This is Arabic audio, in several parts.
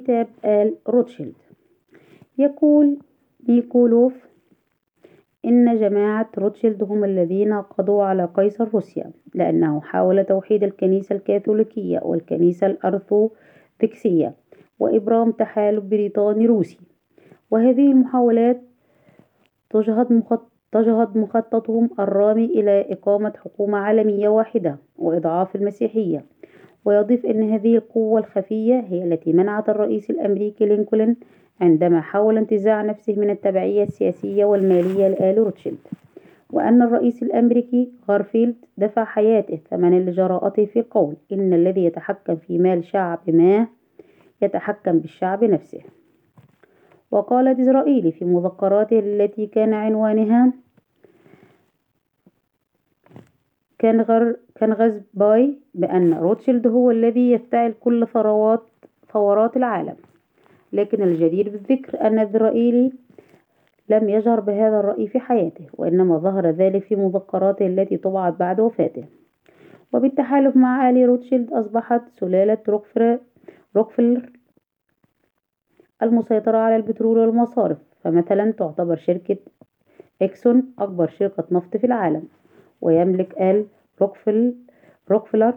كتاب آل روتشيلد. يقول نيكولوف إن جماعة روتشيلد هم الذين قضوا على قيصر روسيا لأنه حاول توحيد الكنيسة الكاثوليكية والكنيسة الأرثوذكسية وإبرام تحالف بريطاني روسي. وهذه المحاولات تجهض مخطط تجهض مخططهم الرامي إلى إقامة حكومة عالمية واحدة وإضعاف المسيحية. ويضيف أن هذه القوة الخفية هي التي منعت الرئيس الأمريكي لينكولن عندما حاول انتزاع نفسه من التبعية السياسية والمالية لآل روتشيلد وأن الرئيس الأمريكي غارفيلد دفع حياته ثمنا لجراءته في القول إن الذي يتحكم في مال شعب ما يتحكم بالشعب نفسه. وقال ديزرائيلي في مذكراته التي كان عنوانها كان غر كاننغزباي بأن روتشيلد هو الذي يفتعل كل ثروات ثورات العالم. لكن الجدير بالذكر أن ديزرائيلي لم يجهر بهذا الرأي في حياته وإنما ظهر ذلك في مذكراته التي طبعت بعد وفاته. وبالتحالف مع آل روتشيلد أصبحت سلالة روكفلر المسيطرة على البترول والمصارف. فمثلا تعتبر شركة إكسون أكبر شركة نفط في العالم ويملك آل روكفل روكفلر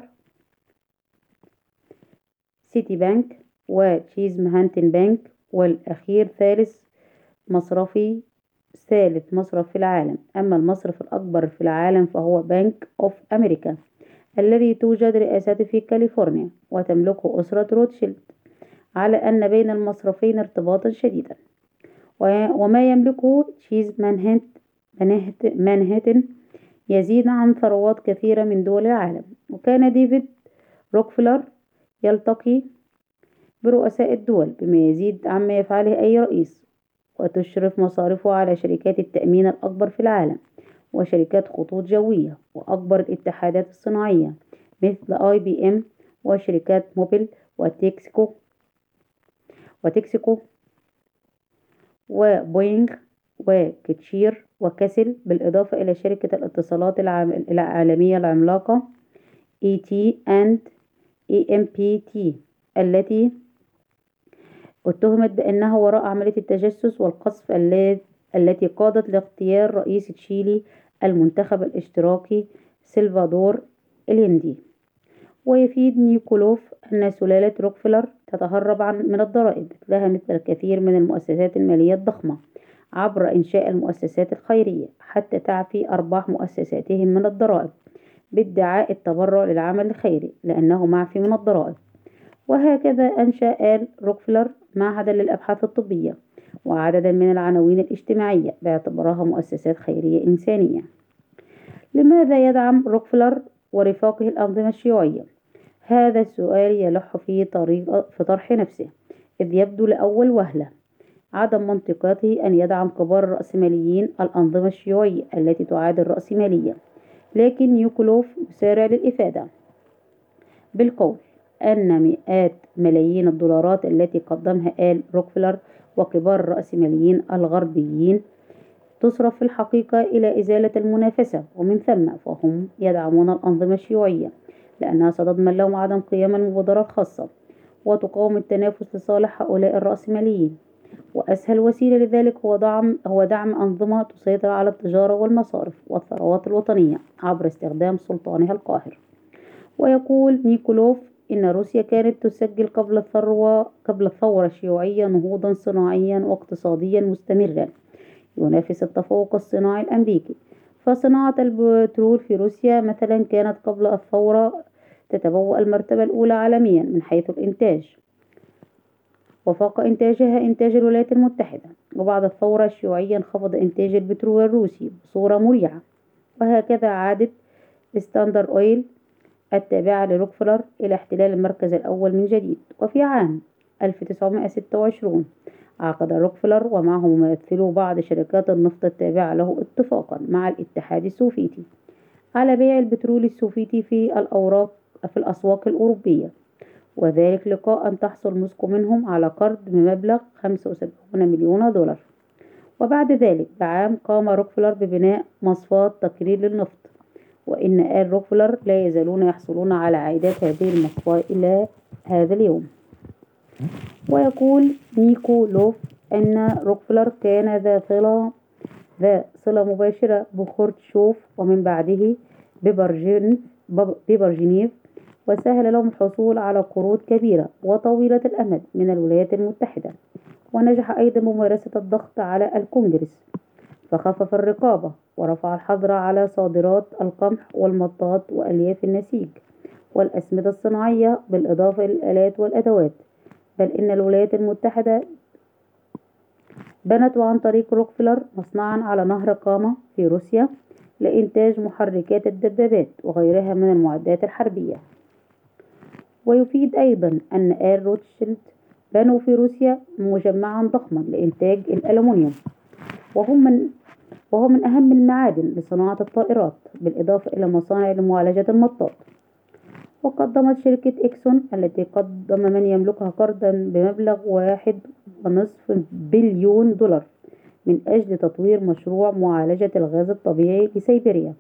سيتي بانك وتشيز مانهاتن بانك والأخير ثالث مصرفي ثالث مصرف في العالم. أما المصرف الأكبر في العالم فهو بنك أوف أمريكا الذي توجد رئاسته في كاليفورنيا وتملكه أسرة روتشيلد على أن بين المصرفين ارتباطا شديدا. وما يملكه تشيز مانهاتن يزيد عن ثروات كثيرة من دول العالم. وكان ديفيد روكفلر يلتقي برؤساء الدول بما يزيد عما يفعله أي رئيس وتشرف مصارفه على شركات التأمين الأكبر في العالم وشركات خطوط جوية وأكبر الاتحادات الصناعية مثل آي بي إم وشركات موبيل وتكسكو وتكسكو وبوينغ وكتشير وكسل بالإضافة إلى شركة الاتصالات العالمية العملاقة ET and EMPT التي اتهمت بأنها وراء عملية التجسس والقصف التي قادت لاغتيال رئيس تشيلي المنتخب الاشتراكي سلفادور اليندي ويفيد نيكولوف أن سلالة روكفلر تتهرب من الضرائب مثلها مثل الكثير من المؤسسات المالية الضخمة. عبر إنشاء المؤسسات الخيرية حتى تعفي أرباح مؤسساتهم من الضرائب بادعاء التبرع للعمل الخيري لأنه معفي من الضرائب وهكذا أنشأ آل روكفلر معهدا للأبحاث الطبية وعددا من العناوين الاجتماعية باعتبارها مؤسسات خيرية إنسانية لماذا يدعم روكفلر ورفاقه الأنظمة الشيوعية؟ هذا السؤال يلح في طريق في طرح نفسه إذ يبدو لأول وهلة عدم منطقيته أن يدعم كبار الرأسماليين الأنظمة الشيوعية التي تعادل الرأسمالية. لكن يوكلوف يسارع للإفادة. بالقول أن مئات ملايين الدولارات التي قدمها آل روكفلر وكبار الرأسماليين الغربيين تصرف في الحقيقة إلى إزالة المنافسة ومن ثم فهم يدعمون الأنظمة الشيوعية لأنها ستضمن لهم عدم قيام المبادرة الخاصة وتقاوم التنافس لصالح هؤلاء الرأسماليين. وأسهل وسيلة لذلك هو دعم هو دعم أنظمة تسيطر على التجارة والمصارف والثروات الوطنية عبر استخدام سلطانها القاهر. ويقول نيكولوف إن روسيا كانت تسجل قبل الثروة قبل الثورة الشيوعية نهوضا صناعيا واقتصاديا مستمرا ينافس التفوق الصناعي الأمريكي. فصناعة البترول في روسيا مثلا كانت قبل الثورة تتبوأ المرتبة الأولى عالميا من حيث الإنتاج. وفاق إنتاجها إنتاج الولايات المتحدة وبعد الثورة الشيوعية انخفض إنتاج البترول الروسي بصورة مريعة وهكذا عادت ستاندر أويل التابعة لروكفلر إلى احتلال المركز الأول من جديد وفي عام 1926 عقد روكفلر ومعه ممثلو بعض شركات النفط التابعة له اتفاقا مع الاتحاد السوفيتي على بيع البترول السوفيتي في الأوراق في الأسواق الأوروبية. وذلك لقاء أن تحصل موسكو منهم على قرض بمبلغ 75 مليون دولار. وبعد ذلك بعام قام روكفلر ببناء مصفاة تكرير للنفط وإن آل روكفلر لا يزالون يحصلون على عائدات هذه المصفاة إلى هذا اليوم. ويقول نيكولوف أن روكفلر كان ذا صلة ذا صلة مباشرة بخروتشوف ومن بعده ببرجين ببريجنيف وسهل لهم الحصول على قروض كبيرة وطويلة الأمد من الولايات المتحدة. ونجح أيضا بممارسة الضغط على الكونجرس فخفف الرقابة ورفع الحظر على صادرات القمح والمطاط وألياف النسيج والأسمدة الصناعية بالإضافة إلى الآلات والأدوات. بل إن الولايات المتحدة بنت عن طريق روكفلر مصنعا على نهر كاما في روسيا لإنتاج محركات الدبابات وغيرها من المعدات الحربية. ويفيد أيضا أن آل روتشيلد بنوا في روسيا مجمعا ضخما لإنتاج الألمنيوم وهم من وهو من أهم المعادن لصناعة الطائرات بالإضافة إلى مصانع لمعالجة المطاط. وقدمت شركة إكسون التي قدم من يملكها قرضا بمبلغ واحد ونصف بليون دولار من أجل تطوير مشروع معالجة الغاز الطبيعي لسيبيريا.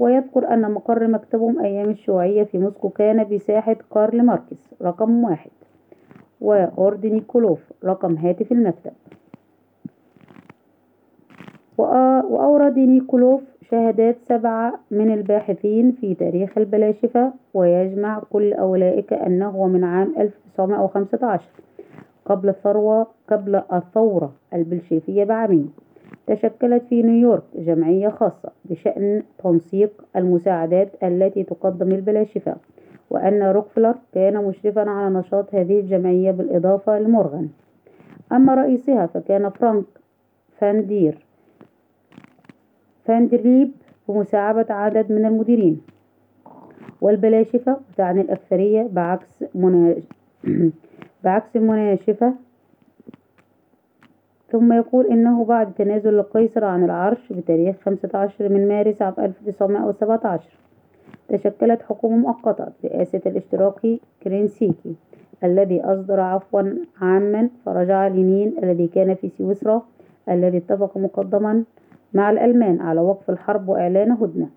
ويذكر أن مقر مكتبهم أيام الشيوعية في موسكو كان بساحة كارل ماركس رقم واحد وأورد نيكولوف رقم هاتف المكتب. وأورد نيكولوف شهادات سبعة من الباحثين في تاريخ البلاشفة ويجمع كل أولئك أنه من عام 1915 قبل الثروة قبل الثورة البلشفية بعامين تشكلت في نيويورك جمعية خاصة بشأن تنسيق المساعدات التي تقدم البلاشفة وأن روكفلر كان مشرفا على نشاط هذه الجمعية بالإضافة لمورغان. أما رئيسها فكان فرانك فاندير فاندرليب بمساعدة عدد من المديرين. والبلاشفة تعني الأكثرية بعكس منا... بعكس المناشفة ثم يقول إنه بعد تنازل القيصر عن العرش بتاريخ 15 من مارس عام 1917 تشكلت حكومة مؤقتة برئاسة الاشتراكي كيرينسكي الذي أصدر عفوا عاما فرجع لينين الذي كان في سويسرا الذي اتفق مقدما مع الألمان على وقف الحرب وإعلان هدنة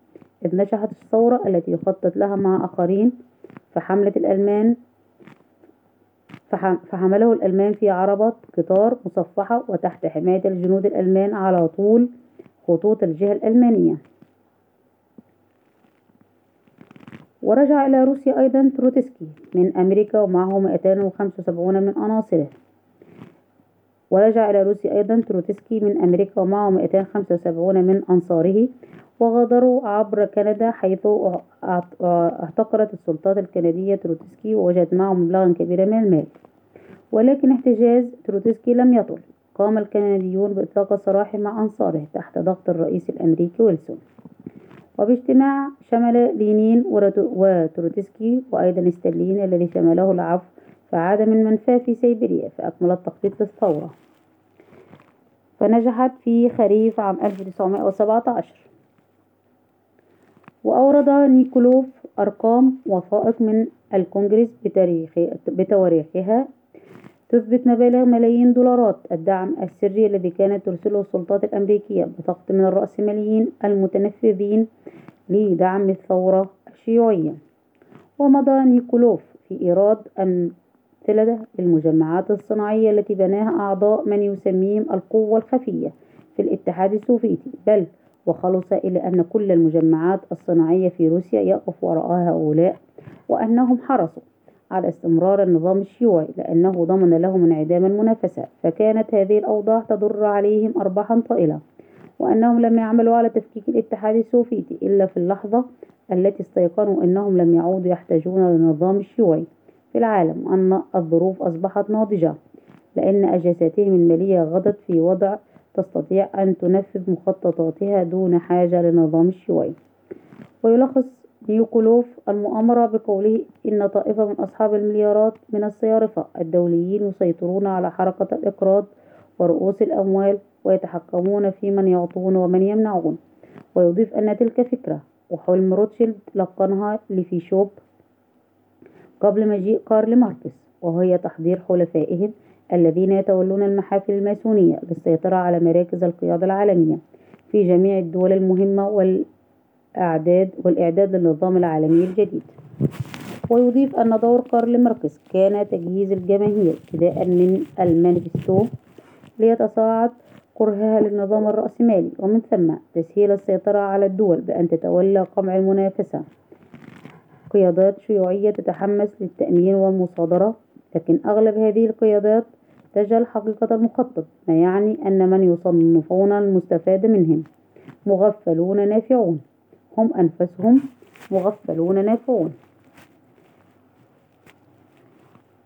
إذ نجحت الثورة التي يخطط لها مع آخرين فحملة الألمان فحمله الألمان في عربة قطار مصفحة وتحت حماية الجنود الألمان على طول خطوط الجهة الألمانية. ورجع إلى روسيا أيضا تروتسكي من أمريكا ومعه 275 من عناصره. ورجع إلى روسيا أيضا تروتسكي من أمريكا ومعه 275 من أنصاره. وغادروا عبر كندا حيث احتجزت السلطات الكندية تروتسكي ووجدت معه مبلغا كبيرا من المال. ولكن احتجاز تروتسكي لم يطل. قام الكنديون بإطلاق السراح مع أنصاره تحت ضغط الرئيس الأمريكي ويلسون. وباجتماع شمل لينين وتروتسكي وأيضا ستالين الذي شمله العفو فعاد من منفاه في سيبيريا فأكمل التخطيط للثورة. فنجحت في خريف عام 1917 وأورد نيكولوف أرقام وثائق من الكونجرس بتواريخها. تثبت مبالغ ملايين دولارات الدعم السري الذي كانت ترسله السلطات الأمريكية بضغط من الرأسماليين المتنفذين لدعم الثورة الشيوعية. ومضى نيكولوف في إيراد أمثلة للمجمعات الصناعية التي بناها أعضاء من يسميهم القوة الخفية في الاتحاد السوفيتي. بل وخلص إلى أن كل المجمعات الصناعية في روسيا يقف وراء هؤلاء وأنهم حرصوا على استمرار النظام الشيوعي لأنه ضمن لهم انعدام المنافسة فكانت هذه الأوضاع تضر عليهم أرباحا طائلة وأنهم لم يعملوا على تفكيك الاتحاد السوفيتي إلا في اللحظة التي استيقنوا أنهم لم يعودوا يحتاجون للنظام الشيوعي في العالم أن الظروف أصبحت ناضجة لأن أجازاتهم المالية غدت في وضع تستطيع أن تنفذ مخططاتها دون حاجة للنظام الشيوعي. ويلخص نيوكولوف المؤامرة بقوله إن طائفة من أصحاب المليارات من الصيارفة الدوليين يسيطرون على حركة الإقراض ورؤوس الأموال ويتحكمون في من يعطون ومن يمنعون. ويضيف أن تلك فكرة وحلم روتشيلد لقنها لفيشوب قبل مجيء كارل ماركس وهي تحضير حلفائهم الذين يتولون المحافل الماسونية للسيطرة على مراكز القيادة العالمية في جميع الدول المهمة والأعداد والإعداد للنظام العالمي الجديد. ويضيف أن دور كارل ماركس كان تجهيز الجماهير ابتداءً من المانيفستو ليتصاعد كرهها للنظام الرأسمالي ومن ثم تسهيل السيطرة على الدول بأن تتولى قمع المنافسة. قيادات شيوعية تتحمس للتأمين والمصادرة لكن أغلب هذه القيادات تجهل حقيقة المخطط ما يعني أن من يصنفون المستفاد منهم؟ مغفلون نافعون. هم أنفسهم مغفلون نافعون.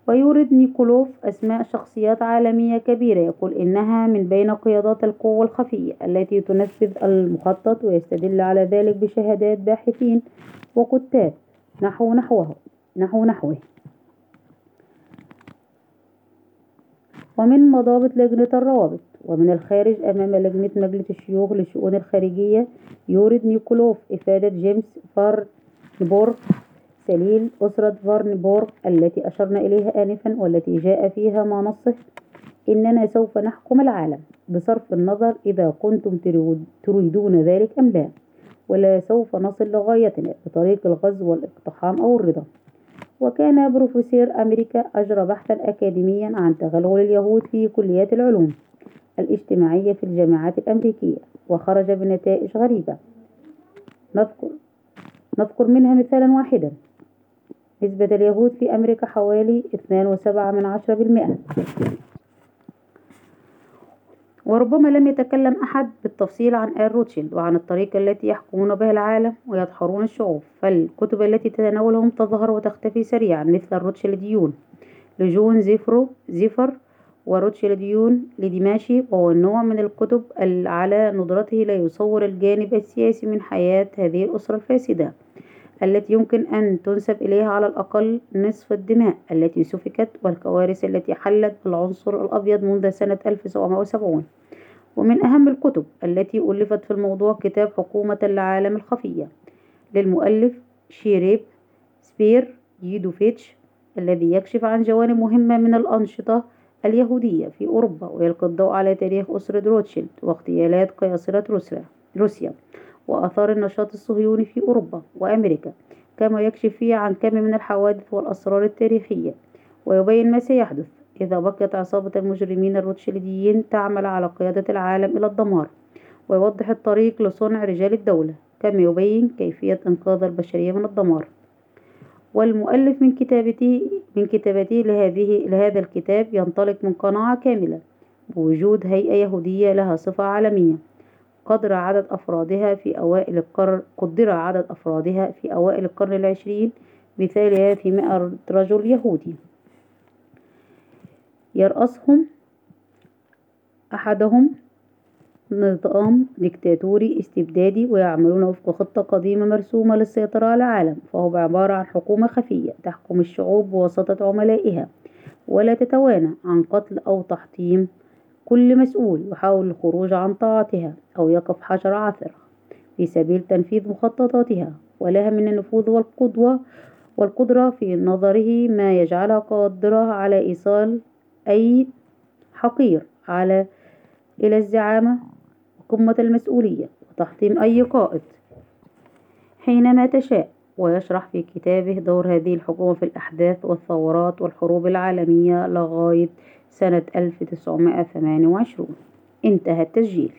ويورد نيكولوف أسماء شخصيات عالمية كبيرة يقول إنها من بين قيادات القوى الخفية التي تنفذ المخطط ويستدل على ذلك بشهادات باحثين وكتاب. نحو نحوه. نحو نحوه. ومن مضابط لجنة الروابط ومن الخارج أمام لجنة مجلس الشيوخ للشؤون الخارجية يورد نيكولوف إفادة جيمس فارنبورغ سليل أسرة فارنبورغ التي أشرنا إليها آنفا والتي جاء فيها ما نصه إننا سوف نحكم العالم بصرف النظر إذا كنتم تريدون ذلك أم لا ولا سوف نصل لغايتنا بطريق الغزو والإقتحام أو الرضا. وكان بروفيسور أمريكا أجرى بحثًا أكاديميًا عن تغلغل اليهود في كليات العلوم الاجتماعية في الجامعات الأمريكية وخرج بنتائج غريبة. نذكر نذكر منها مثالًا واحدًا. نسبة اليهود في أمريكا حوالي 2.7% وربما لم يتكلم أحد بالتفصيل عن آل روتشيلد وعن الطريقة التي يحكمون بها العالم ويدحرون الشعوب فالكتب التي تتناولهم تظهر وتختفي سريعا مثل الروتشيلديون لجون زيفرو زيفر وروتشيلديون لديماشي وهو النوع من الكتب على ندرته لا يصور الجانب السياسي من حياة هذه الأسرة الفاسدة. التي يمكن أن تنسب إليها على الأقل نصف الدماء التي سفكت والكوارث التي حلت بالعنصر الأبيض منذ سنة 1770 ومن أهم الكتب التي ألفت في الموضوع كتاب حكومة العالم الخفية للمؤلف شيريب سبير ييدوفيتش الذي يكشف عن جوانب مهمة من الأنشطة اليهودية في أوروبا ويلقي الضوء على تاريخ أسرة روتشيلد واغتيالات قياصرة روسيا. وآثار النشاط الصهيوني في أوروبا وأمريكا كما يكشف فيه عن كم من الحوادث والأسرار التاريخية. ويبين ما سيحدث إذا بقيت عصابة المجرمين الروتشيلديين تعمل على قيادة العالم إلى الدمار ويوضح الطريق لصنع رجال الدولة كما يبين كيفية إنقاذ البشرية من الدمار. والمؤلف من كتابته من كتابته لهذه لهذا الكتاب ينطلق من قناعة كاملة بوجود هيئة يهودية لها صفة عالمية قدر عدد أفرادها في أوائل القرن قدر عدد أفرادها في أوائل القرن العشرين. مثالها في مئة رجل يهودي. يرأسهم أحدهم نظام ديكتاتوري استبدادي ويعملون وفق خطة قديمة مرسومة للسيطرة على العالم. فهو عبارة عن حكومة خفية تحكم الشعوب بواسطة عملائها. ولا تتوانى عن قتل أو تحطيم كل مسؤول يحاول الخروج عن طاعتها أو يقف حجر عثرة في سبيل تنفيذ مخططاتها ولها من النفوذ والقدوة والقدرة في نظره ما يجعلها قادرة على إيصال أي حقير على إلى الزعامة وقمة المسؤولية وتحطيم أي قائد. حينما تشاء ويشرح في كتابه دور هذه الحكومة في الأحداث والثورات والحروب العالمية لغاية سنة 1928 انتهى التسجيل.